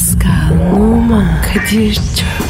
Pascal, Oman, Kadir çok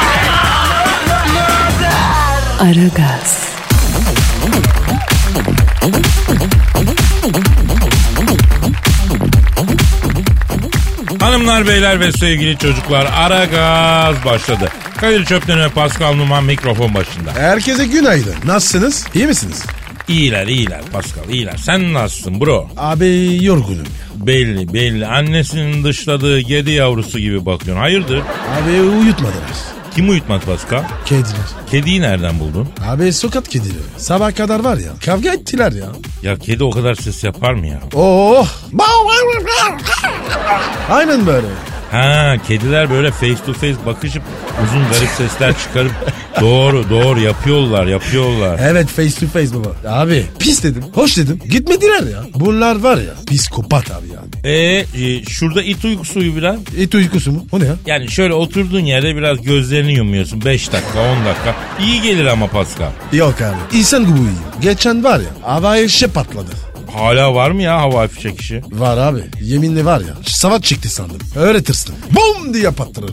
Aragaz, Hanımlar, beyler ve sevgili çocuklar ara gaz başladı. Kadir Çöpten ve Pascal Numan mikrofon başında. Herkese günaydın. Nasılsınız? İyi misiniz? İyiler iyiler Pascal iyiler. Sen nasılsın bro? Abi yorgunum ya. Belli belli. Annesinin dışladığı kedi yavrusu gibi bakıyorsun. Hayırdır? Abi uyutmadılar. Kim uyutmadı Pascal? Kediler. Kediyi nereden buldun? Abi sokak kedileri. Sabah kadar var ya. Kavga ettiler ya. Ya kedi o kadar ses yapar mı ya? Oh. Aynen böyle. Ha kediler böyle face to face bakışıp uzun garip sesler çıkarıp doğru doğru yapıyorlar yapıyorlar. Evet face to face baba. Abi pis dedim. Hoş dedim. Gitmediler ya. Bunlar var ya. Psikopat abi yani. E, e şurada it uykusu uyu biraz. Et uykusu mu? O ne ya? Yani şöyle oturduğun yerde biraz gözlerini yumuyorsun 5 dakika 10 dakika. İyi gelir ama Pascal. Yok abi. İnsan gibi uyuyayım. Geçen var ya. Havai şey patladı. Hala var mı ya hava fişek işi? Var abi. Yeminle var ya. Savaş çıktı sandım. Tırstım. Bum diye patladı.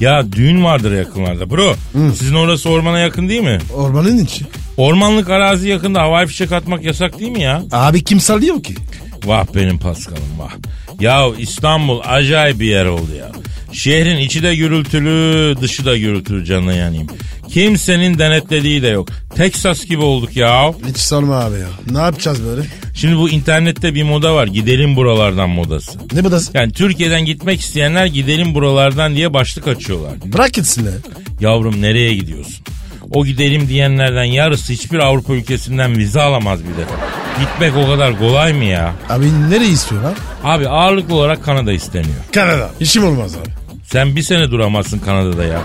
Ya düğün vardır yakınlarda bro. Sizin orası ormana yakın değil mi? Ormanın içi. Ormanlık arazi yakında havai fişek atmak yasak değil mi ya? Abi kim sallıyor ki? Vah benim Paskal'ım vah. Ya İstanbul acayip bir yer oldu ya. Şehrin içi de gürültülü, dışı da gürültülü canına yanayım. Kimsenin denetlediği de yok. Texas gibi olduk ya. Hiç sorma abi ya. Ne yapacağız böyle? Şimdi bu internette bir moda var. Gidelim buralardan modası. Ne da? Yani Türkiye'den gitmek isteyenler gidelim buralardan diye başlık açıyorlar. Bırak gitsinler. Yavrum nereye gidiyorsun? O gidelim diyenlerden yarısı hiçbir Avrupa ülkesinden vize alamaz bir defa. Gitmek o kadar kolay mı ya? Abi nereye istiyorlar? Abi ağırlıklı olarak Kanada isteniyor. Kanada. İşim olmaz abi. Sen bir sene duramazsın Kanada'da ya.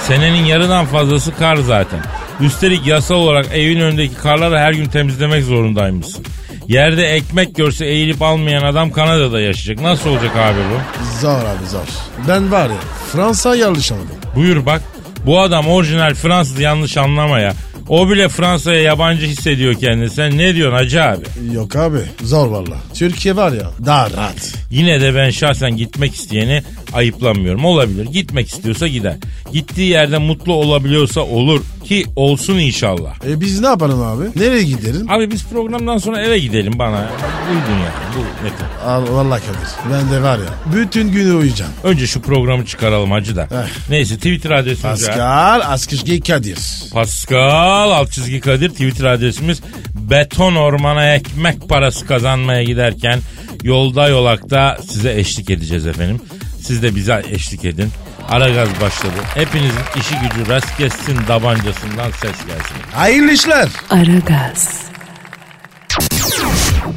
Senenin yarıdan fazlası kar zaten. Üstelik yasal olarak evin önündeki karları her gün temizlemek zorundaymışsın. Yerde ekmek görse eğilip almayan adam Kanada'da yaşayacak. Nasıl olacak abi bu? Zor abi zor. Ben var ya Fransa yanlış anladım. Buyur bak. Bu adam orijinal Fransız yanlış anlama ya. O bile Fransa'ya yabancı hissediyor kendini. Sen ne diyorsun hacı abi? Yok abi zor valla. Türkiye var ya daha rahat. Yine de ben şahsen gitmek isteyeni ayıplamıyorum. Olabilir. Gitmek istiyorsa gider. Gittiği yerde mutlu olabiliyorsa olur. Ki olsun inşallah. E biz ne yapalım abi? Nereye gidelim? Abi biz programdan sonra eve gidelim bana. Uydun ya. Bu nedir? Al vallahi Kadir. Ben de var ya bütün günü uyuyacağım. Önce şu programı çıkaralım hacı da. Eh. Neyse Twitter adresimiz. Pascal Askışgi Kadir. Pascal alt çizgi Kadir Twitter adresimiz. Beton ormana ekmek parası kazanmaya giderken yolda yolakta size eşlik edeceğiz efendim. Siz de bize eşlik edin. Ara gaz başladı. Hepinizin işi gücü rast kessin tabancasından ses gelsin. Hayırlı işler. Aragaz,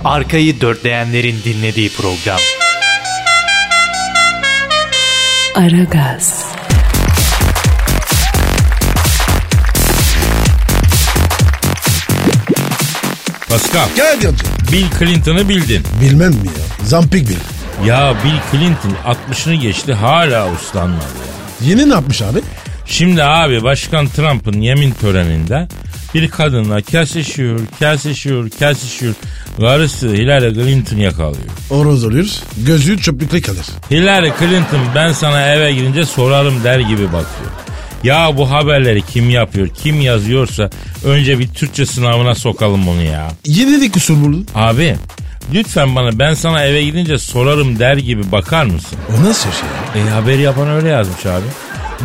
Arkayı dörtleyenlerin dinlediği program. Aragaz, Pascal, Gel amca. Bill Clinton'ı bildin. Bilmem mi ya? Zampik bil. Ya Bill Clinton 60'ını geçti hala uslanmadı ya. Yeni ne yapmış abi? Şimdi abi Başkan Trump'ın yemin töreninde bir kadınla kesişiyor, kesişiyor, kesişiyor. Karısı Hillary Clinton yakalıyor. Oroz oluyor. Gözü çöplükle kalır. Hillary Clinton ben sana eve girince sorarım der gibi bakıyor. Ya bu haberleri kim yapıyor, kim yazıyorsa önce bir Türkçe sınavına sokalım onu ya. Yeni de kusur buldun. Abi lütfen bana ben sana eve gidince sorarım der gibi bakar mısın? O nasıl şey? E haber yapan öyle yazmış abi.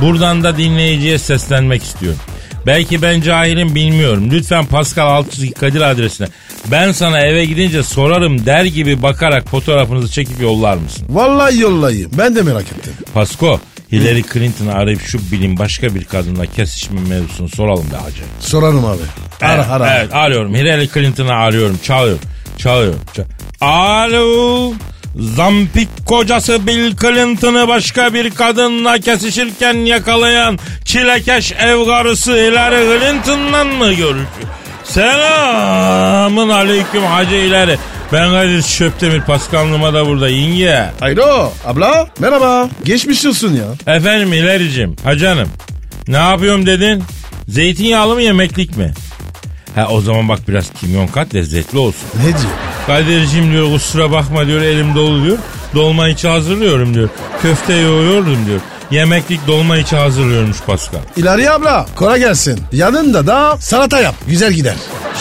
Buradan da dinleyiciye seslenmek istiyorum. Belki ben cahilim bilmiyorum. Lütfen Pascal Altçizgi Kadir adresine ben sana eve gidince sorarım der gibi bakarak fotoğrafınızı çekip yollar mısın? Vallahi yollayayım. Ben de merak ettim. Pasko Hillary Clinton'ı arayıp şu bilim başka bir kadınla kesişme mevzusunu soralım be hacı. Sorarım abi. Ara evet, ara. Evet arıyorum Hillary Clinton'ı arıyorum çalıyorum çalıyorum. çal- Alo Zampik kocası Bill Clinton'ı başka bir kadınla kesişirken yakalayan çilekeş ev karısı Hillary Clinton'la mı görüşüyor? Selamın aleyküm hacı ileri. Ben Kadir Şöptemir Paskanlıma da burada yenge. Hayro abla merhaba. Geçmiş olsun ya. Efendim ilericim hacanım. Ne yapıyorum dedin? Zeytinyağlı mı yemeklik mi? Ha o zaman bak biraz kimyon kat lezzetli olsun. Ne diyor? Kadir'cim diyor kusura bakma diyor elim dolu diyor. Dolma içi hazırlıyorum diyor. Köfte yoğuruyordum diyor. Yemeklik dolma içi hazırlıyormuş Pascal. İlari abla kolay gelsin. Yanında da salata yap. Güzel gider.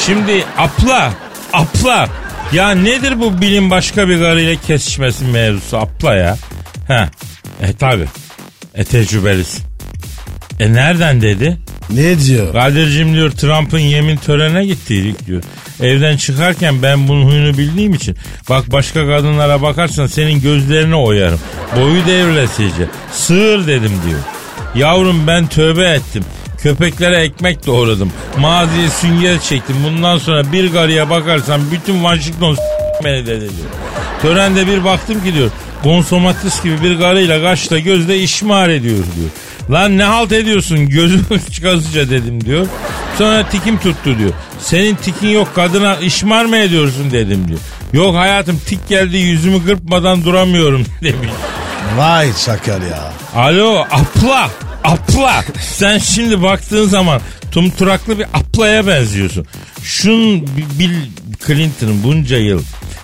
Şimdi apla, apla. Ya nedir bu bilim başka bir karıyla kesişmesi mevzusu apla ya? Ha, e tabi. E tecrübelisin. E nereden dedi? Ne diyor? Kadir'cim diyor Trump'ın yemin törenine gittiydik diyor. Evden çıkarken ben bunun huyunu bildiğim için bak başka kadınlara bakarsan senin gözlerini oyarım. Boyu devrilesice. Sığır dedim diyor. Yavrum ben tövbe ettim. Köpeklere ekmek doğradım. Maziye sünger çektim. Bundan sonra bir garıya bakarsan bütün Washington beni dedi diyor. Törende bir baktım ki diyor. Gonsomatris gibi bir garıyla kaşla gözle işmar ediyor diyor. Lan ne halt ediyorsun gözüm çıkasıca dedim diyor. Sonra tikim tuttu diyor. Senin tikin yok kadına işmar mı ediyorsun dedim diyor. Yok hayatım tik geldi yüzümü kırpmadan duramıyorum demiş. Vay şakal ya. Alo apla apla sen şimdi baktığın zaman tumturaklı bir aplaya benziyorsun. Şun Bill Clinton'ın bunca yıl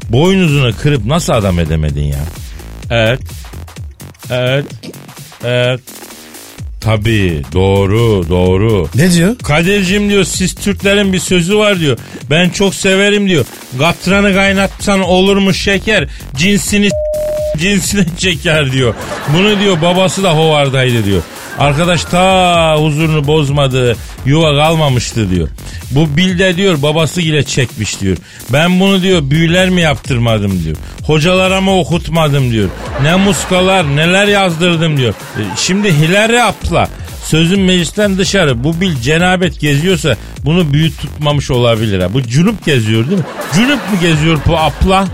boynuzunu kırıp nasıl adam edemedin ya? Evet. Evet. Evet. Tabii doğru doğru. Ne diyor? Kadir'cim diyor siz Türklerin bir sözü var diyor. Ben çok severim diyor. Katranı kaynatsan olur mu şeker? Cinsini cinsine çeker diyor. Bunu diyor babası da hovardaydı diyor. Arkadaş ta huzurunu bozmadı, yuva kalmamıştı diyor. Bu bilde diyor babası ile çekmiş diyor. Ben bunu diyor büyüler mi yaptırmadım diyor. Hocalara mı okutmadım diyor. Ne muskalar neler yazdırdım diyor. E, Şimdi Hilary Apla Sözün meclisten dışarı bu bil cenabet geziyorsa bunu büyük tutmamış olabilir ha. Bu cunup geziyor değil mi? Cunup mu geziyor bu apla?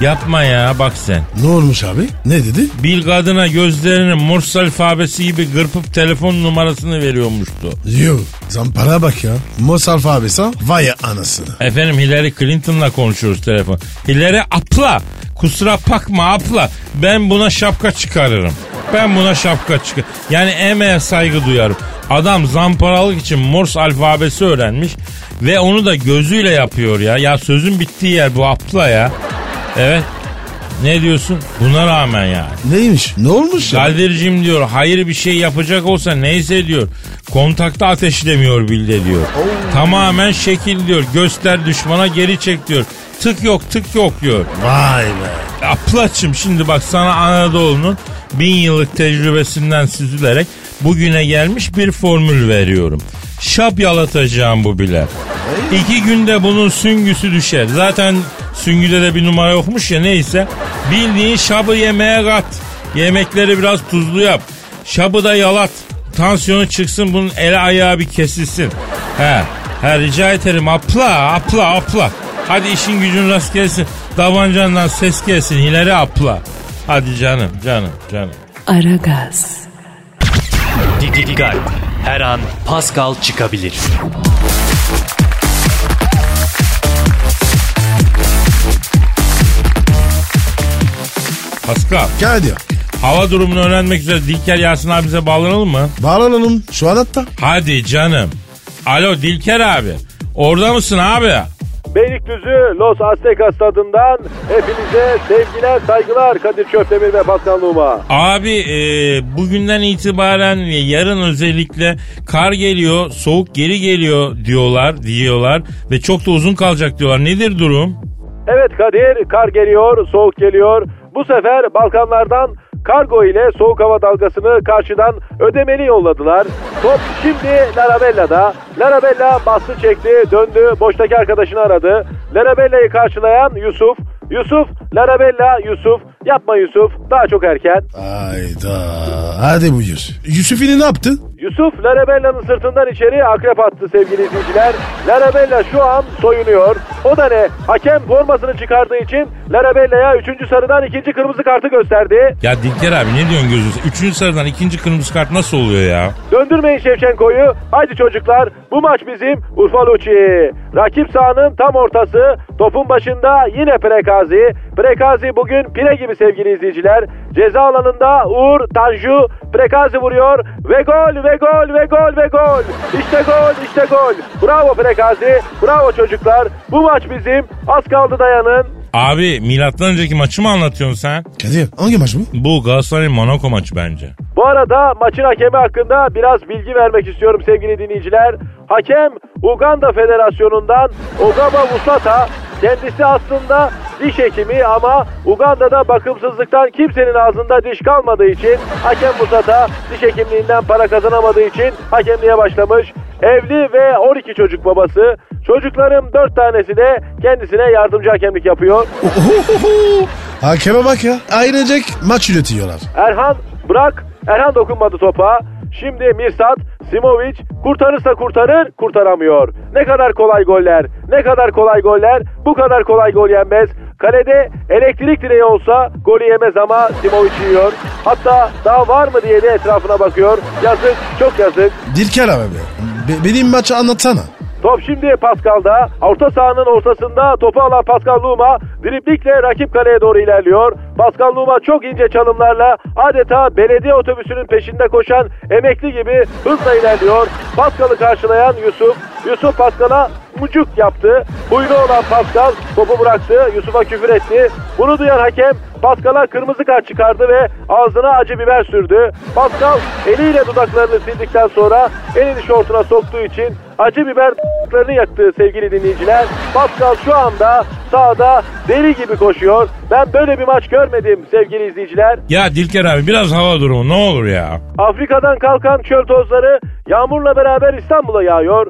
Yapma ya bak sen. Ne olmuş abi? Ne dedi? Bil kadına gözlerini Morse alfabesi gibi gırpıp telefon numarasını veriyormuştu. Yo zampara bak ya. Mos alfabesi ha? Vay anasını. Efendim Hillary Clinton'la konuşuyoruz telefon. Hillary apla. Kusura bakma apla. Ben buna şapka çıkarırım. Ben buna şapka çıkar. Yani emeğe saygı duyarım. Adam zamparalık için Morse alfabesi öğrenmiş ve onu da gözüyle yapıyor ya. Ya sözün bittiği yer bu apla ya. Evet. Ne diyorsun? Buna rağmen yani. Neymiş? Ne olmuş ya? Kadir'cim diyor hayır bir şey yapacak olsa neyse diyor. Kontakta ateşlemiyor bilde diyor. Tamamen şekil diyor. Göster düşmana geri çek diyor. Tık yok tık yok diyor. Vay be. Aplaçım şimdi bak sana Anadolu'nun bin yıllık tecrübesinden süzülerek bugüne gelmiş bir formül veriyorum. Şap yalatacağım bu bile. İki günde bunun süngüsü düşer. Zaten süngüde de bir numara yokmuş ya neyse. Bildiğin şabı yemeğe kat. Yemekleri biraz tuzlu yap. Şabı da yalat. Tansiyonu çıksın bunun eli ayağı bir kesilsin. He, he rica ederim apla apla apla. Hadi işin gücün rast gelsin. Davancandan ses gelsin ileri apla. Hadi canım canım canım. Aragaz, Dikkat. Her an Pascal çıkabilir. Pascal Kadir. hava durumunu öğrenmek üzere Dilker Yasin abimize bağlanalım mı? Bağlanalım. Şu an hatta. Hadi canım. Alo Dilker abi. Orada mısın abi? Beylikdüzü Los Aztecas stadından hepinize sevgiler, saygılar Kadir Çöptemir ve Pascal Numa. Abi e, bugünden itibaren ve yarın özellikle kar geliyor, soğuk geri geliyor diyorlar, diyorlar ve çok da uzun kalacak diyorlar. Nedir durum? Evet Kadir, kar geliyor, soğuk geliyor. Bu sefer Balkanlardan kargo ile soğuk hava dalgasını karşıdan ödemeli yolladılar. Top şimdi Larabella'da. Larabella bastı çekti, döndü, boştaki arkadaşını aradı. Larabella'yı karşılayan Yusuf. Yusuf, Larabella, Yusuf. Yapma Yusuf, daha çok erken. Ayda. Hadi buyur. Yusuf'ini ne yaptı? Yusuf Larabella'nın sırtından içeri akrep attı sevgili izleyiciler. Larabella şu an soyunuyor. O da ne? Hakem formasını çıkardığı için Larabella'ya 3. sarıdan ikinci kırmızı kartı gösterdi. Ya Dilker abi ne diyorsun gözünüzü? Üçüncü sarıdan ikinci kırmızı kart nasıl oluyor ya? Döndürmeyin Şevçenko'yu. Haydi çocuklar bu maç bizim Urfa Lucci. Rakip sahanın tam ortası. Topun başında yine Prekazi. Prekazi bugün pire gibi sevgili izleyiciler. Ceza alanında Uğur Tanju Prekazi vuruyor ve gol ve gol ve gol ve gol. İşte gol işte gol. Bravo Prekazi. Bravo çocuklar. Bu maç bizim. Az kaldı dayanın. Abi milattan önceki maçı mı anlatıyorsun sen? Kadir hangi maç bu? Bu Galatasaray Monaco maçı bence. Bu arada maçın hakemi hakkında biraz bilgi vermek istiyorum sevgili dinleyiciler. Hakem Uganda Federasyonu'ndan Ogaba Musata. Kendisi aslında diş hekimi ama Uganda'da bakımsızlıktan kimsenin ağzında diş kalmadığı için hakem Musata diş hekimliğinden para kazanamadığı için hakemliğe başlamış. Evli ve 12 çocuk babası. Çocuklarım 4 tanesi de kendisine yardımcı hakemlik yapıyor. Hakeme bak ya. Ailecek maç üretiyorlar. Erhan bırak. Erhan dokunmadı topa. Şimdi Mirsat, Simovic kurtarırsa kurtarır, kurtaramıyor. Ne kadar kolay goller, ne kadar kolay goller, bu kadar kolay gol yenmez. Kalede elektrik direği olsa golü yemez ama Simovic yiyor. Hatta daha var mı diye de etrafına bakıyor. Yazık, çok yazık. Dilker abi be. Be- benim maçı anlatsana. Top şimdi Pascal'da. Orta sahanın ortasında topu alan Pascal Luma driplikle rakip kaleye doğru ilerliyor. Pascal Luma çok ince çalımlarla adeta belediye otobüsünün peşinde koşan emekli gibi hızla ilerliyor. Pascal'ı karşılayan Yusuf. Yusuf Pascal'a mucuk yaptı. Huylu olan Pascal topu bıraktı. Yusuf'a küfür etti. Bunu duyan hakem Pascal'a kırmızı kart çıkardı ve ağzına acı biber sürdü. Pascal eliyle dudaklarını sildikten sonra elini şortuna soktuğu için acı biber dudaklarını yaktı sevgili dinleyiciler. Pascal şu anda sahada deli gibi koşuyor. Ben böyle bir maç görmedim sevgili izleyiciler. Ya Dilker abi biraz hava durumu ne olur ya. Afrika'dan kalkan çöl tozları yağmurla beraber İstanbul'a yağıyor.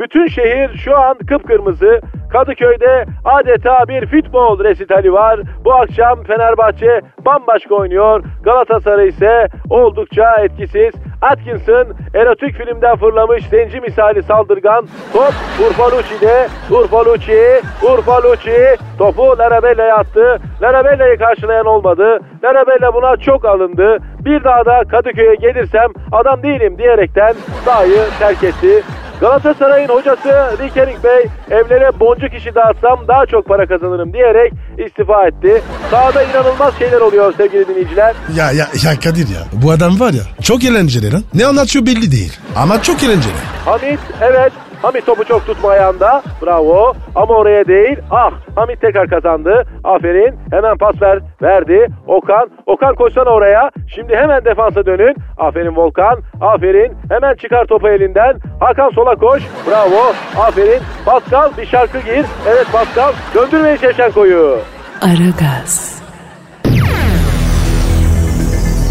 Bütün şehir şu an kıpkırmızı. Kadıköy'de adeta bir futbol resitali var. Bu akşam Fenerbahçe bambaşka oynuyor. Galatasaray ise oldukça etkisiz. Atkinson erotik filmden fırlamış zenci misali saldırgan. Top Urfalucci'de. Urfalucci, Urfalucci topu Larabella'ya attı. Larabella'yı karşılayan olmadı. Larabella buna çok alındı. Bir daha da Kadıköy'e gelirsem adam değilim diyerekten sahayı terk etti. Galatasaray'ın hocası Rikerik Bey evlere boncuk işi dağıtsam daha çok para kazanırım diyerek istifa etti. Sahada inanılmaz şeyler oluyor sevgili dinleyiciler. Ya ya ya Kadir ya. Bu adam var ya çok eğlenceli lan. Ne anlatıyor belli değil. Ama çok eğlenceli. Hamit evet Hamit topu çok tutma ayağında. Bravo. Ama oraya değil. Ah Hamit tekrar kazandı. Aferin. Hemen pas ver. Verdi. Okan. Okan koşsana oraya. Şimdi hemen defansa dönün. Aferin Volkan. Aferin. Hemen çıkar topu elinden. Hakan sola koş. Bravo. Aferin. Pascal bir şarkı gir. Evet Pascal. Döndürmeyin Şevşenko'yu. Aragaz,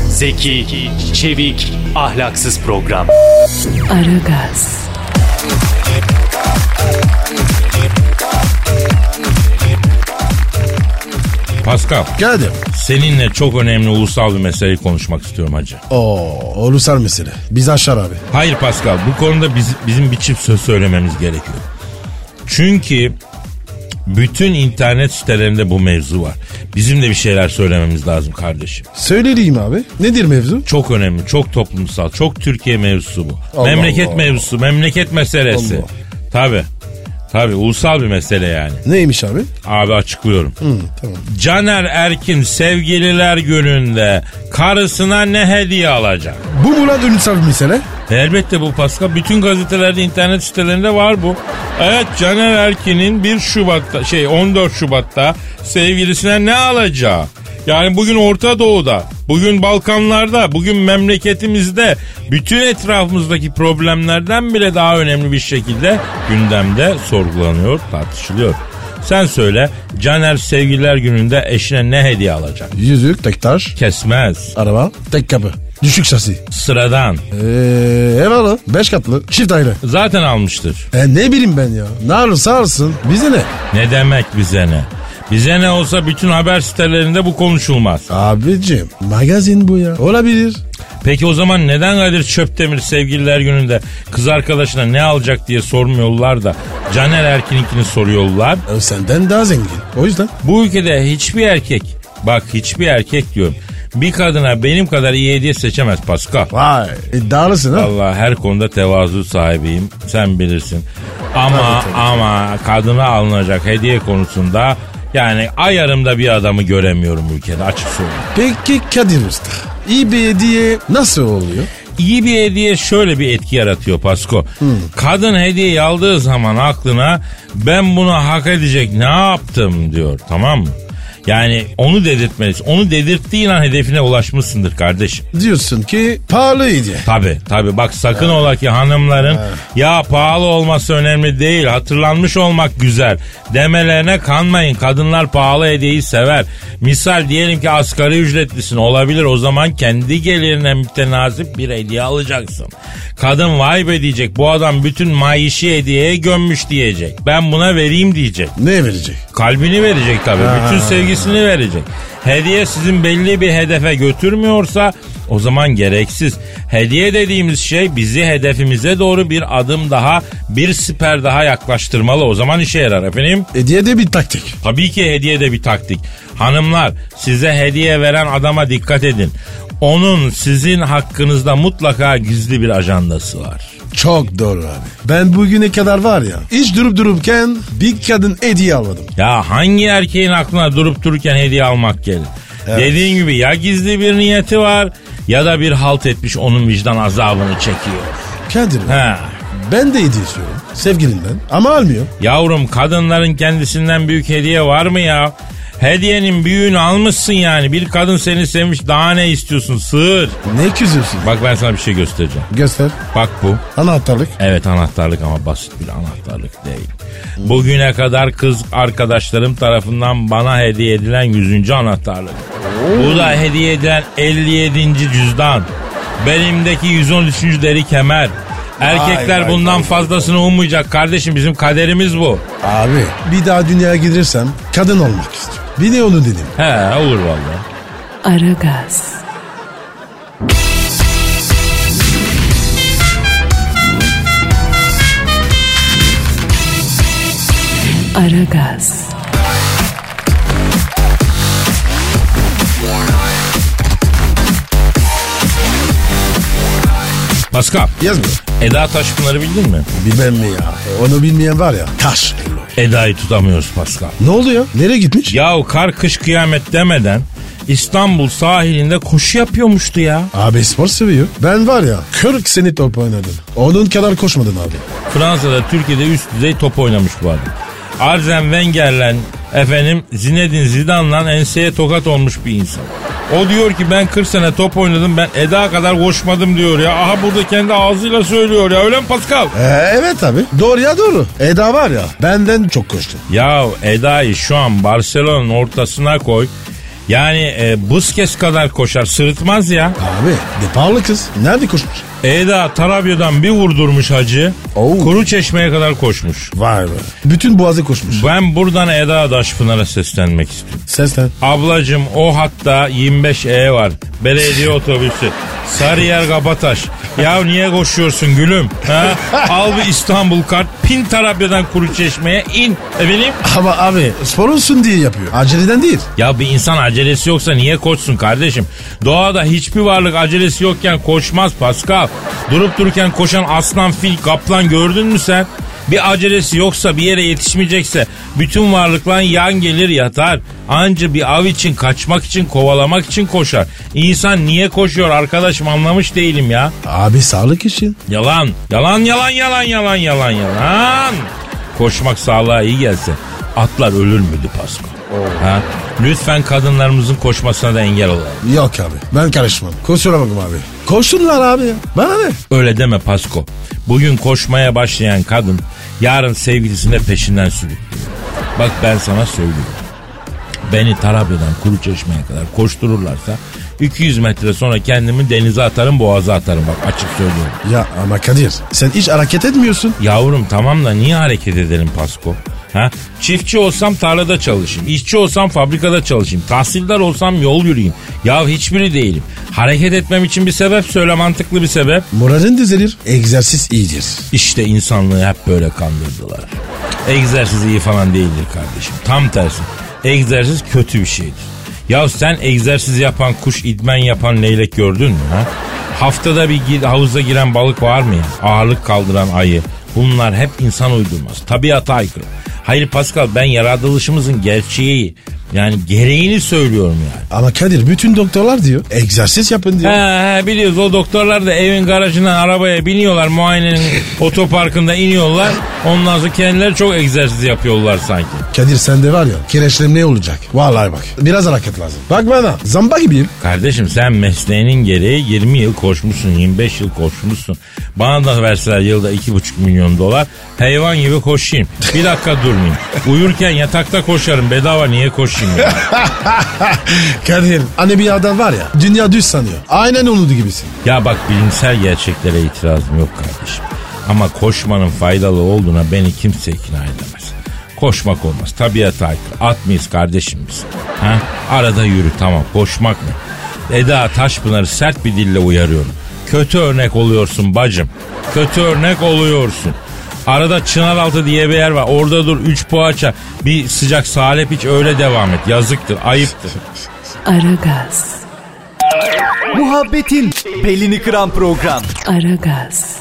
Zeki, çevik, ahlaksız program. Aragaz, Pascal Kadir. seninle çok önemli ulusal bir meseleyi konuşmak istiyorum hacı. Oo, ulusal mesele. Biz aşar abi. Hayır Pascal bu konuda biz, bizim bir çift söz söylememiz gerekiyor. Çünkü bütün internet sitelerinde bu mevzu var. Bizim de bir şeyler söylememiz lazım kardeşim. Söyleyeyim abi. Nedir mevzu? Çok önemli, çok toplumsal, çok Türkiye mevzusu bu. Allah memleket Allah. mevzusu, memleket meselesi. Allah. Tabi. Tabi ulusal bir mesele yani. Neymiş abi? Abi açıklıyorum. Hı, tamam. Caner Erkin sevgililer gününde karısına ne hediye alacak? Bu mu lan ulusal mesele? Elbette bu Pascal. Bütün gazetelerde, internet sitelerinde var bu. Evet Caner Erkin'in 1 Şubat'ta, şey 14 Şubat'ta sevgilisine ne alacağı? Yani bugün Orta Doğu'da, bugün Balkanlarda, bugün memleketimizde bütün etrafımızdaki problemlerden bile daha önemli bir şekilde gündemde sorgulanıyor, tartışılıyor. Sen söyle Caner sevgililer gününde eşine ne hediye alacak? Yüzük, tek taş, Kesmez. araba, tek kapı. Düşük şasi. Sıradan. Eee ev alı. Beş katlı. Çift aile. Zaten almıştır. E ne bileyim ben ya. Ne alırsa alsın. Bize ne? Ne demek bize ne? Bize ne olsa bütün haber sitelerinde bu konuşulmaz. Abicim magazin bu ya. Olabilir. Peki o zaman neden Kadir Çöptemir sevgililer gününde kız arkadaşına ne alacak diye sormuyorlar da Caner Erkin'inkini soruyorlar? E, senden daha zengin. O yüzden. Bu ülkede hiçbir erkek, bak hiçbir erkek diyorum, bir kadına benim kadar iyi hediye seçemez Pascal. Vay. İddialısın ha. Allah her konuda tevazu sahibiyim. Sen bilirsin. Ama Tabii, tabii, ama kadına alınacak hediye konusunda yani ayarımda bir adamı göremiyorum ülkede açık söyleyeyim. Peki Kadir Usta. İyi bir hediye nasıl oluyor? İyi bir hediye şöyle bir etki yaratıyor Pasko. Kadın hediyeyi aldığı zaman aklına ben bunu hak edecek ne yaptım diyor tamam mı? Yani onu dedirtmelisin. Onu dedirttiğin an hedefine ulaşmışsındır kardeşim. Diyorsun ki pahalı hediye. Tabi tabi bak sakın ola ki hanımların ya pahalı olması önemli değil hatırlanmış olmak güzel demelerine kanmayın. Kadınlar pahalı hediyeyi sever. Misal diyelim ki asgari ücretlisin olabilir o zaman kendi gelirine mütenasip bir hediye alacaksın. Kadın vay be diyecek bu adam bütün maişi hediyeye gömmüş diyecek. Ben buna vereyim diyecek. Ne verecek? Kalbini verecek tabii. Bütün sevgisini verecek. Hediye sizin belli bir hedefe götürmüyorsa o zaman gereksiz. Hediye dediğimiz şey bizi hedefimize doğru bir adım daha, bir siper daha yaklaştırmalı. O zaman işe yarar efendim. Hediye de bir taktik. Tabii ki hediye de bir taktik. Hanımlar size hediye veren adama dikkat edin. Onun sizin hakkınızda mutlaka gizli bir ajandası var. Çok doğru abi. Ben bugüne kadar var ya hiç durup dururken bir kadın hediye almadım. Ya hangi erkeğin aklına durup dururken hediye almak gelir? Dediğin gibi ya gizli bir niyeti var ya da bir halt etmiş onun vicdan azabını çekiyor. Kadir He. ben de hediye istiyorum sevgilimden ama almıyor. Yavrum kadınların kendisinden büyük hediye var mı ya? Hediyenin büyüğünü almışsın yani. Bir kadın seni sevmiş daha ne istiyorsun sığır. Ne küzüyorsun? Bak ben sana bir şey göstereceğim. Göster. Bak bu. Anahtarlık. Evet anahtarlık ama basit bir anahtarlık değil. Bugüne kadar kız arkadaşlarım tarafından bana hediye edilen 100. anahtarlık. Bu da hediye edilen 57. cüzdan. Benimdeki 113. deri kemer. Erkekler vay, bundan vay, fazlasını ummayacak kardeşim bizim kaderimiz bu. Abi bir daha dünyaya gidersem kadın olmak istiyorum. Bir de onu dedim. He olur vallahi. Aragaz. Aragaz. Pascal, Yazmıyor. Eda Taşpınar'ı bildin mi? Bilmem mi ya. Onu bilmeyen var ya. Taş. Eda'yı tutamıyoruz Pascal. Ne oldu ya? Nereye gitmiş? Yahu kar kış kıyamet demeden İstanbul sahilinde koşu yapıyormuştu ya. Abi spor seviyor. Ben var ya 40 sene top oynadım. Onun kadar koşmadım abi. Fransa'da Türkiye'de üst düzey top oynamış bu adam. Arsene Wenger'le efendim Zinedine Zidane'la enseye tokat olmuş bir insan. O diyor ki ben 40 sene top oynadım ben Eda kadar koşmadım diyor ya. Aha burada kendi ağzıyla söylüyor ya öyle mi Pascal? Ee, evet abi. Doğru ya doğru. Eda var ya benden çok koştu. Ya Eda'yı şu an Barcelona'nın ortasına koy. Yani e, Busquets kadar koşar sırıtmaz ya. Abi ne pahalı kız. Nerede koşmuş? Eda Tarabya'dan bir vurdurmuş hacı. Oo. Kuru çeşmeye kadar koşmuş. Vay be. Bütün boğazı koşmuş. Ben buradan Eda Daşpınar'a seslenmek istiyorum. Seslen. Ablacım o hatta 25E var. Belediye otobüsü. Sarıyer Kabataş. Ya niye koşuyorsun gülüm? Ha? Al bir İstanbul kart. Pin Tarabya'dan Kuru Çeşme'ye in. Efendim? Ama abi spor olsun diye yapıyor. Aceleden değil. Ya bir insan acelesi yoksa niye koşsun kardeşim? Doğada hiçbir varlık acelesi yokken koşmaz Pascal. Durup dururken koşan aslan, fil, kaplan gördün mü sen? Bir acelesi yoksa bir yere yetişmeyecekse bütün varlıklar yan gelir yatar. Anca bir av için kaçmak için kovalamak için koşar. İnsan niye koşuyor arkadaşım anlamış değilim ya. Abi sağlık için. Yalan. Yalan yalan yalan yalan yalan yalan. Koşmak sağlığa iyi gelse atlar ölür müydü Pasko? Ha? Lütfen kadınlarımızın koşmasına da engel olalım. Yok abi ben karışmam. Kusura bakma abi. Koşsunlar abi ya. Bana ne? Öyle deme Pasko. Bugün koşmaya başlayan kadın yarın sevgilisine peşinden sürüklüyor. Bak ben sana söylüyorum. Beni Tarabya'dan Kuru Çeşme'ye kadar koştururlarsa 200 metre sonra kendimi denize atarım boğaza atarım bak açık söylüyorum. Ya ama Kadir sen hiç hareket etmiyorsun. Yavrum tamam da niye hareket edelim Pasko? Ha? Çiftçi olsam tarlada çalışayım. işçi olsam fabrikada çalışayım. Tahsildar olsam yol yürüyeyim. Ya hiçbiri değilim. Hareket etmem için bir sebep söyle mantıklı bir sebep. Moralin düzelir. Egzersiz iyidir. İşte insanlığı hep böyle kandırdılar. Egzersiz iyi falan değildir kardeşim. Tam tersi. Egzersiz kötü bir şeydir. Ya sen egzersiz yapan kuş, idmen yapan leylek gördün mü ha? Haftada bir gir, havuza giren balık var mı ya? Ağırlık kaldıran ayı. Bunlar hep insan uydurması. Tabiata aykırı. Hayır Pascal ben yaratılışımızın gerçeği yani gereğini söylüyorum yani. Ama Kadir bütün doktorlar diyor. Egzersiz yapın diyor. He he biliyoruz o doktorlar da evin garajından arabaya biniyorlar muayenenin otoparkında iniyorlar. Ondan sonra kendileri çok egzersiz yapıyorlar sanki. Kadir sende var ya kireçlerim ne olacak? Vallahi bak biraz hareket lazım. Bak bana zamba gibiyim. Kardeşim sen mesleğinin gereği 20 yıl koşmuşsun 25 yıl koşmuşsun. Bana da verseler yılda 2,5 milyon dolar hayvan gibi koşayım. Bir dakika durmayayım. Uyurken yatakta koşarım bedava niye koşayım ya? Kadir hani bir adam var ya dünya düz sanıyor. Aynen onun gibisin. Ya bak bilimsel gerçeklere itirazım yok kardeşim. Ama koşmanın faydalı olduğuna beni kimse ikna edemez. Koşmak olmaz. Tabiata aykırı. At mıyız kardeşim biz? Ha? Arada yürü tamam. Koşmak mı? Eda Taşpınar'ı sert bir dille uyarıyorum. Kötü örnek oluyorsun bacım. Kötü örnek oluyorsun. Arada Çınaraltı diye bir yer var. Orada dur 3 poğaça. Bir sıcak salep iç öyle devam et. Yazıktır, ayıptır. Aragaz, Muhabbetin belini kıran program. Aragaz,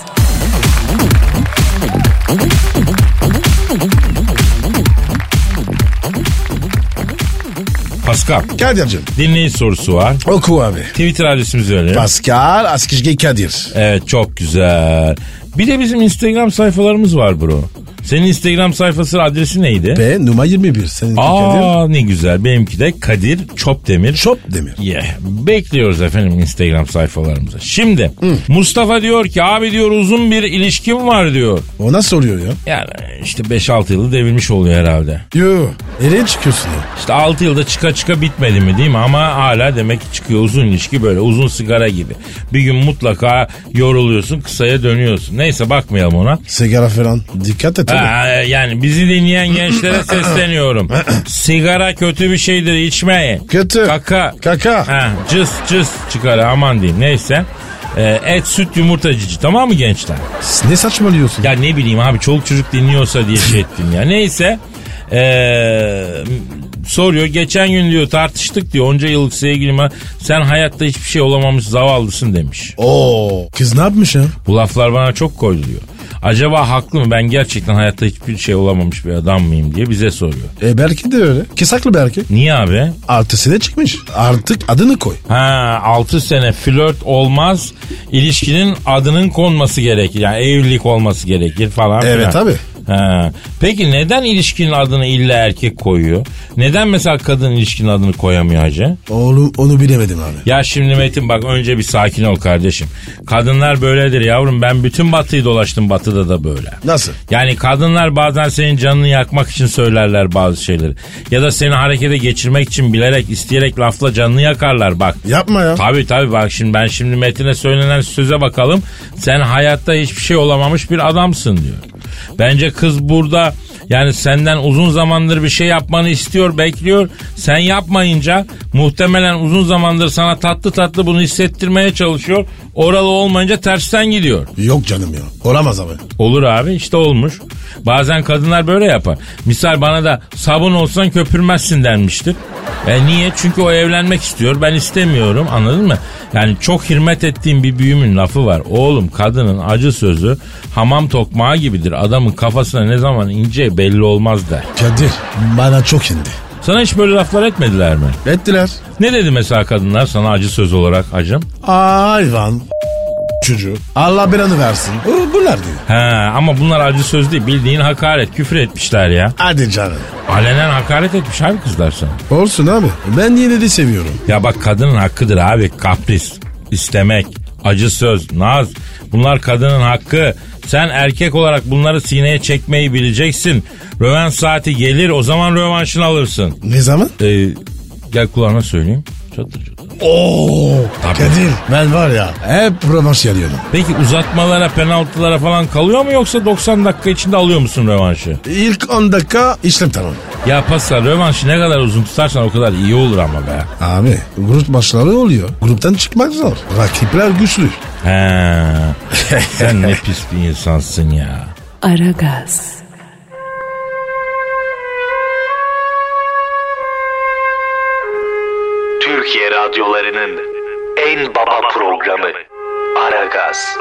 Pascal, Kadir'cim dinleyici sorusu var. oku abi. Twitter adresimizi verelim. Pascal Askizgi Kadir. Evet çok güzel. Bir de bizim Instagram sayfalarımız var bro. Senin Instagram sayfası adresi neydi? Ve numara 21. Seninki Kadir. Aa ne güzel. Benimki de Kadir Çopdemir. Şop demir. Yeah. Bekliyoruz efendim Instagram sayfalarımıza. Şimdi Mustafa diyor ki abi diyor uzun bir ilişkim var diyor. O nasıl oluyor ya? Yani işte 5-6 yılı devirmiş oluyor herhalde. Yo. Nereye çıkıyorsun ya? İşte 6 yılda çıka çıka bitmedi mi değil mi? Ama hala demek ki çıkıyor uzun ilişki böyle uzun sigara gibi. Bir gün mutlaka yoruluyorsun kısaya dönüyorsun. Neyse bakmayalım ona. Sigara falan. Dikkat et. Ha, yani bizi dinleyen gençlere sesleniyorum. Sigara kötü bir şeydir içmeyin. Kötü. Kaka. Kaka. Ha, cız cız çıkar aman diyeyim neyse. Ee, et süt yumurta cici tamam mı gençler? Ne saçmalıyorsun? Ya ne bileyim abi çoluk çocuk dinliyorsa diye şey ettim ya. Neyse. Ee, soruyor geçen gün diyor tartıştık diyor onca yıllık sevgilime sen hayatta hiçbir şey olamamış zavallısın demiş. Oo. Kız ne yapmış ya? Bu laflar bana çok koydu diyor. Acaba haklı mı ben gerçekten hayatta hiçbir şey olamamış bir adam mıyım diye bize soruyor. E belki de öyle. Kisaklı belki. Niye abi? Artısı çıkmış. Artık adını koy. Ha 6 sene flört olmaz. İlişkinin adının konması gerekir. Yani evlilik olması gerekir falan Evet filan. tabii. Ha. Peki neden ilişkinin adını illa erkek koyuyor? Neden mesela kadın ilişkinin adını koyamıyor hacı? Oğlum onu bilemedim abi. Ya şimdi Metin bak önce bir sakin ol kardeşim. Kadınlar böyledir yavrum. Ben bütün batıyı dolaştım batıda da böyle. Nasıl? Yani kadınlar bazen senin canını yakmak için söylerler bazı şeyleri. Ya da seni harekete geçirmek için bilerek isteyerek lafla canını yakarlar bak. Yapma ya. Tabii tabii bak şimdi ben şimdi Metin'e söylenen söze bakalım. Sen hayatta hiçbir şey olamamış bir adamsın diyor. Bence kız burada yani senden uzun zamandır bir şey yapmanı istiyor, bekliyor. Sen yapmayınca muhtemelen uzun zamandır sana tatlı tatlı bunu hissettirmeye çalışıyor. Oralı olmayınca tersten gidiyor. Yok canım ya. Olamaz abi. Olur abi işte olmuş. Bazen kadınlar böyle yapar. Misal bana da sabun olsan köpürmezsin denmiştir. E niye? Çünkü o evlenmek istiyor. Ben istemiyorum anladın mı? Yani çok hürmet ettiğim bir büyümün lafı var. Oğlum kadının acı sözü hamam tokmağı gibidir. Adamın kafasına ne zaman ince belli olmaz der. Kadir bana çok indi. Sana hiç böyle laflar etmediler mi? Ettiler. Ne dedi mesela kadınlar sana acı söz olarak hacım? Hayvan. Çocuğu. Allah belanı versin. Bu- Bunlar diyor. He ama bunlar acı söz değil bildiğin hakaret küfür etmişler ya. Hadi canım. Alenen hakaret etmiş abi kızlar sana. Olsun abi. Ben yine de seviyorum. Ya bak kadının hakkıdır abi kapris, istemek, acı söz, naz. Bunlar kadının hakkı. Sen erkek olarak bunları sineye çekmeyi bileceksin. Rövanş saati gelir o zaman rövanşını alırsın. Ne zaman? Ee, gel kulağına söyleyeyim. Çatır çatır. Oo. Kadir ben var ya hep rövanş yanıyordum. Peki uzatmalara, penaltılara falan kalıyor mu yoksa 90 dakika içinde alıyor musun rövanşı? İlk 10 dakika işlem tamam. Ya Pascal rövanşı ne kadar uzun tutarsan o kadar iyi olur ama be. Abi grup maçları oluyor. Gruptan çıkmak zor. Rakipler güçlü. He. Sen ne pis bir insansın ya. Aragaz, Türkiye radyolarının en baba programı Aragaz.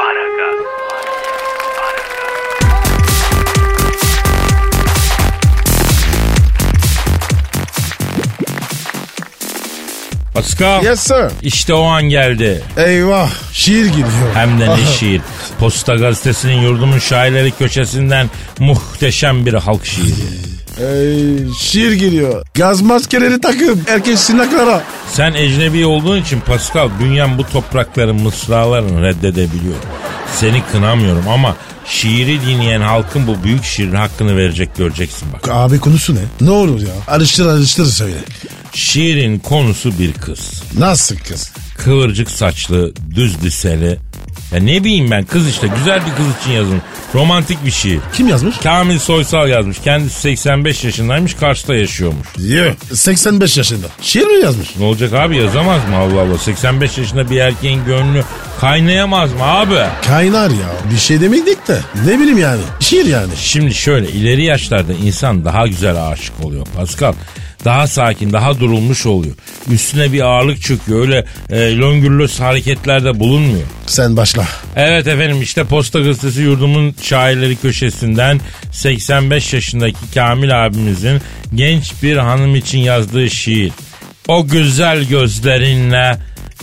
Pascal. Yes sir. İşte o an geldi. Eyvah şiir gidiyor. Hem de ne şiir. Posta gazetesinin yurdumun şairleri köşesinden muhteşem bir halk şiiri. Ey, şiir geliyor. Gaz maskeleri takıp erkek sinaklara. Sen ecnebi olduğun için Pascal dünyam bu toprakların mısralarını reddedebiliyor. Seni kınamıyorum ama şiiri dinleyen halkın bu büyük şiirin hakkını verecek göreceksin bak. Abi konusu ne? Ne olur ya? Alıştır alıştır söyle. Şiirin konusu bir kız. Nasıl kız? Kıvırcık saçlı, düz liseli. Ya ne bileyim ben kız işte güzel bir kız için yazılmış. Romantik bir şiir. Kim yazmış? Kamil Soysal yazmış. Kendisi 85 yaşındaymış Kars'ta yaşıyormuş. Yok. 85 yaşında. Şiir mi yazmış? Ne olacak abi yazamaz mı Allah Allah. 85 yaşında bir erkeğin gönlü kaynayamaz mı abi? Kaynar ya. Bir şey demektik de. Ne bileyim yani. Şiir yani. Şimdi şöyle ileri yaşlarda insan daha güzel aşık oluyor Pascal. Daha sakin, daha durulmuş oluyor. Üstüne bir ağırlık çöküyor. Öyle e, löngürlös hareketlerde bulunmuyor. Sen başla. Evet efendim işte Posta Gazetesi yurdumun şairleri köşesinden 85 yaşındaki Kamil abimizin genç bir hanım için yazdığı şiir. O güzel gözlerinle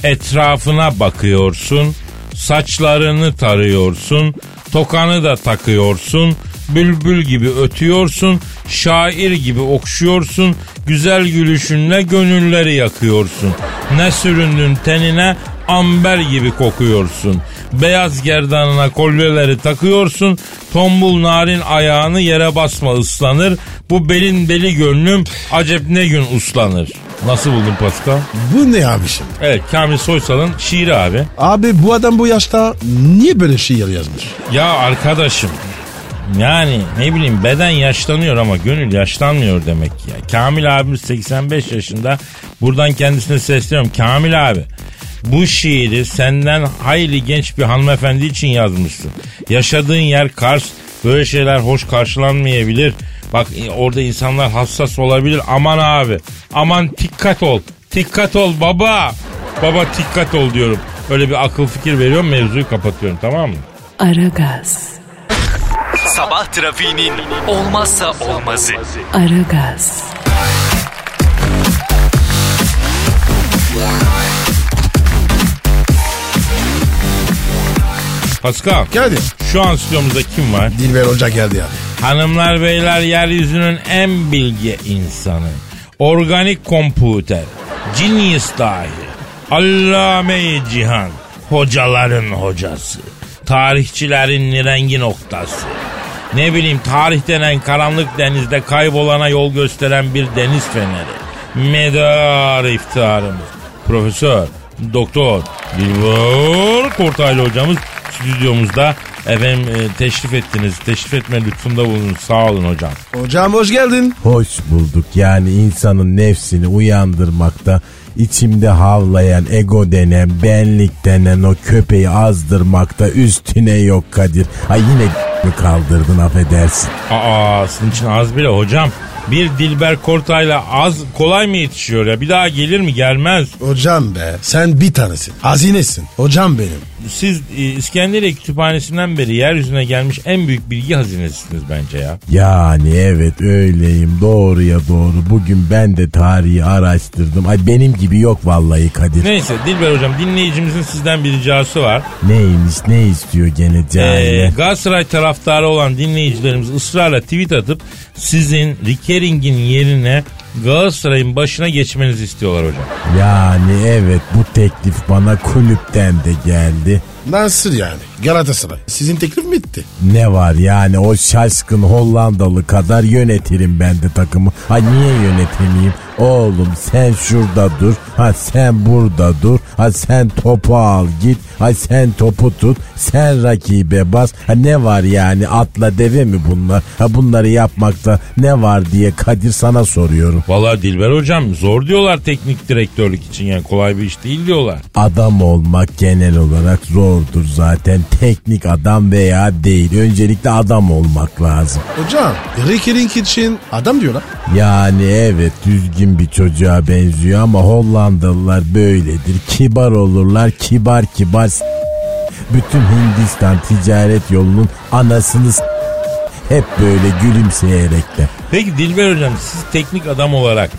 etrafına bakıyorsun, saçlarını tarıyorsun, tokanı da takıyorsun, bülbül gibi ötüyorsun, şair gibi okşuyorsun, güzel gülüşünle gönülleri yakıyorsun. Ne süründün tenine amber gibi kokuyorsun. Beyaz gerdanına kolyeleri takıyorsun. Tombul narin ayağını yere basma ıslanır. Bu belin beli gönlüm acep ne gün uslanır. Nasıl buldun Pascal? Bu ne abi şimdi? Evet Kamil Soysal'ın şiiri abi. Abi bu adam bu yaşta niye böyle şiir yazmış? Ya arkadaşım yani ne bileyim beden yaşlanıyor ama gönül yaşlanmıyor demek ya. Kamil abimiz 85 yaşında. Buradan kendisine sesleniyorum. Kamil abi bu şiiri senden hayli genç bir hanımefendi için yazmışsın. Yaşadığın yer Kars. Böyle şeyler hoş karşılanmayabilir. Bak e, orada insanlar hassas olabilir. Aman abi. Aman dikkat ol. Dikkat ol baba. Baba dikkat ol diyorum. Öyle bir akıl fikir veriyorum mevzuyu kapatıyorum tamam mı? Aragaz, Sabah trafiğinin olmazsa olmazı. Aragaz, Pascal. Geldi. Şu an stüdyomuzda kim var? Dilber Hoca geldi ya. Hanımlar beyler yeryüzünün en bilge insanı. Organik komputer. Genius dahi. Allame-i cihan. Hocaların hocası. Tarihçilerin rengi noktası. Ne bileyim tarih denen karanlık denizde kaybolana yol gösteren bir deniz feneri. Medar iftiharımız. Profesör, doktor, Dilber Kortaylı hocamız stüdyomuzda efendim e, teşrif ettiniz. Teşrif etme lütfunda bulunun. Sağ olun hocam. Hocam hoş geldin. Hoş bulduk. Yani insanın nefsini uyandırmakta, içimde havlayan ego denen, benlik denen o köpeği azdırmakta üstüne yok Kadir. Ay yine mi kaldırdın affedersin. Aa sizin için az bile hocam. Bir Dilber Kortay'la az kolay mı yetişiyor ya? Bir daha gelir mi? Gelmez. Hocam be sen bir tanesin. Hazinesin. Hocam benim. Siz e, İskenderiye Kütüphanesi'nden beri yeryüzüne gelmiş en büyük bilgi hazinesisiniz bence ya. Yani evet öyleyim doğruya doğru. Bugün ben de tarihi araştırdım. Ay benim gibi yok vallahi Kadir. Neyse Dilber hocam dinleyicimizin sizden bir ricası var. Neymiş ne istiyor gene Ee, cahile? Galatasaray taraftarı olan dinleyicilerimiz ısrarla tweet atıp sizin Rikering'in yerine Galatasaray'ın başına geçmenizi istiyorlar hocam. Yani evet bu teklif bana kulüpten de geldi. Nasıl yani? Galatasaray. Sizin teklif mi bitti? Ne var yani o şaşkın Hollandalı kadar yönetirim ben de takımı. Ha niye yönetemeyeyim? Oğlum sen şurada dur. Ha sen burada dur. Ha sen topu al git. Ha sen topu tut. Sen rakibe bas. Ha ne var yani atla deve mi bunlar? Ha bunları yapmakta ne var diye Kadir sana soruyorum. Vallahi Dilber hocam zor diyorlar teknik direktörlük için yani kolay bir iş değil diyorlar. Adam olmak genel olarak zordur zaten. Teknik adam veya değil. Öncelikle adam olmak lazım. Hocam Ricky için adam diyorlar. Yani evet düzgün bir çocuğa benziyor ama Hollandalılar böyledir. Kibar olurlar kibar kibar s- bütün Hindistan ticaret yolunun anasını s- hep böyle gülümseyerek de. Peki Dilber hocam siz teknik adam olarak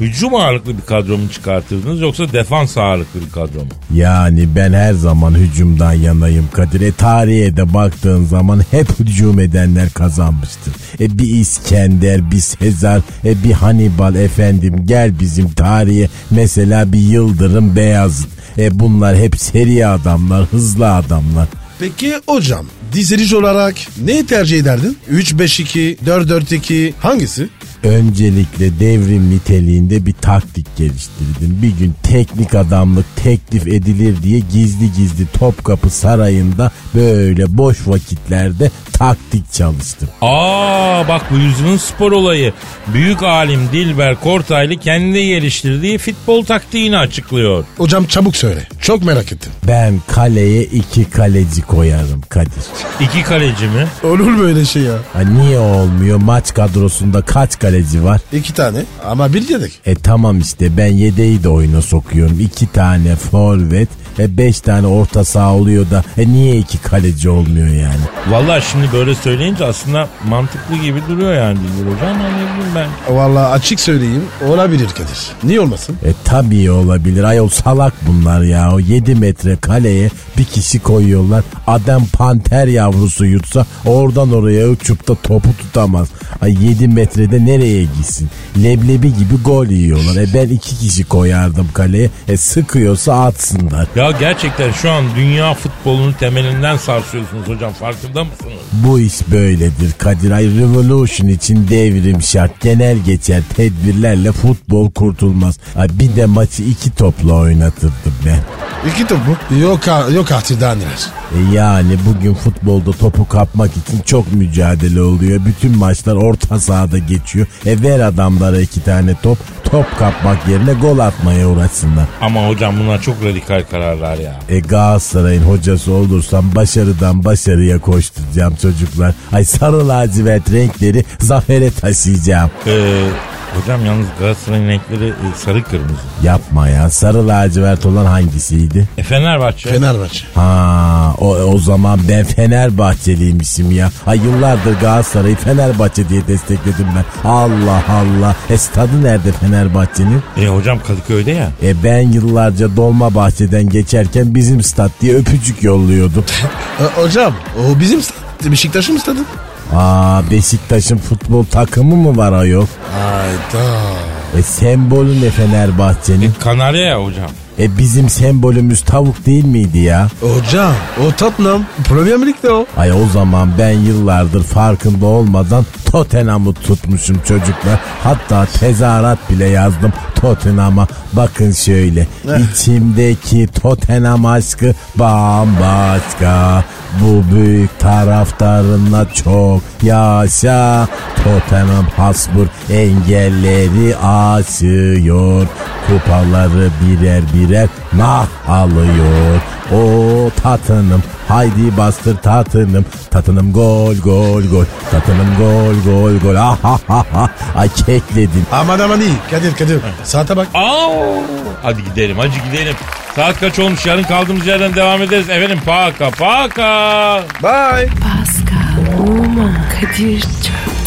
hücum ağırlıklı bir kadro mu çıkartırdınız yoksa defans ağırlıklı bir kadro mu? Yani ben her zaman hücumdan yanayım Kadir. E tarihe de baktığın zaman hep hücum edenler kazanmıştır. E bir İskender, bir Sezar, e bir Hannibal efendim gel bizim tarihe. Mesela bir Yıldırım Beyazıt. E bunlar hep seri adamlar, hızlı adamlar. Peki hocam diziliş olarak neyi tercih ederdin? 3-5-2, 4-4-2 hangisi? Öncelikle devrim niteliğinde bir taktik geliştirdim. Bir gün teknik adamlık teklif edilir diye gizli gizli Topkapı Sarayı'nda böyle boş vakitlerde taktik çalıştım. Aa bak bu yüzünün spor olayı. Büyük alim Dilber Kortaylı kendi geliştirdiği futbol taktiğini açıklıyor. Hocam çabuk söyle. Çok merak ettim. Ben kaleye iki kaleci koyarım Kadir. İki kaleci mi? Olur böyle şey ya. Ha niye olmuyor? Maç kadrosunda kaç kaleci var? İki tane ama bir yedek. E tamam işte ben yedeği de oyuna sokuyorum. İki tane forvet e beş tane orta saha oluyor da e niye iki kaleci olmuyor yani? Vallahi şimdi böyle söyleyince aslında mantıklı gibi duruyor yani Dilber hocam. Ama ne bileyim ben. Vallahi açık söyleyeyim olabilir Kadir. Niye olmasın? E tabii olabilir. Ayol salak bunlar ya. O 7 metre kaleye bir kişi koyuyorlar. Adam panter yavrusu yutsa oradan oraya uçup da topu tutamaz. Ay 7 metrede nereye gitsin? Leblebi gibi gol yiyorlar. E ben iki kişi koyardım kaleye. E sıkıyorsa atsınlar. Ya gerçekten şu an dünya futbolunun temelinden sarsıyorsunuz hocam farkında mısınız? Bu iş böyledir Kadir. Ay revolution için devrim şart. Genel geçer tedbirlerle futbol kurtulmaz. Ay bir de maçı iki topla oynatırdım ben. İki top mu? Yok, yok artık daha neler. E yani bugün futbolda topu kapmak için çok mücadele oluyor. Bütün maçlar orta sahada geçiyor. E ver adamlara iki tane top. Top kapmak yerine gol atmaya uğraşsınlar. Ama hocam bunlar çok radikal kararlar ya. E Galatasaray'ın hocası olursam başarıdan başarıya koşturacağım çocuklar. Ay sarı lacivert renkleri zafere taşıyacağım. Ee, hocam yalnız Galatasaray'ın renkleri e, sarı kırmızı. Yapma ya sarı lacivert olan hangisiydi? E Fenerbahçe. Fenerbahçe. Ha o, o zaman ben Fenerbahçeliymişim ya. Ha yıllardır Galatasaray'ı Fenerbahçe diye destekledim ben. Allah Allah. E stadı nerede Fenerbahçe'nin? E hocam Kadıköy'de ya. E ben yıllarca Dolma Bahçe'den geçerken bizim stat diye öpücük yolluyordum. E, hocam o bizim stad. Beşiktaş'ın mı stadı? Aa Beşiktaş'ın futbol takımı mı var ayol? Hayda. E sembolü ne Fenerbahçe'nin? Kanarya ya hocam. E bizim sembolümüz tavuk değil miydi ya? Hocam o Tottenham Premier Lig'de o. Ay o zaman ben yıllardır farkında olmadan Tottenham'ı tutmuşum çocuklar. Hatta tezahürat bile yazdım Tottenham'a. Bakın şöyle. İçimdeki Tottenham aşkı bambaşka. Bu büyük taraftarınla çok yaşa. Tottenham Hotspur engelleri aşıyor. Kupaları birer birer nah alıyor. O tatınım haydi bastır tatınım. Tatınım gol gol gol. Tatınım gol gol gol. Ah ah ah ah. Ay kekledim. Aman aman iyi. Kadir Kadir. Saate bak. Aa, hadi gidelim hadi gidelim. Saat kaç olmuş yarın kaldığımız yerden devam ederiz. Efendim paka paka. Bye. Pascal, Oman, Kadir çok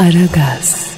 Aragaz.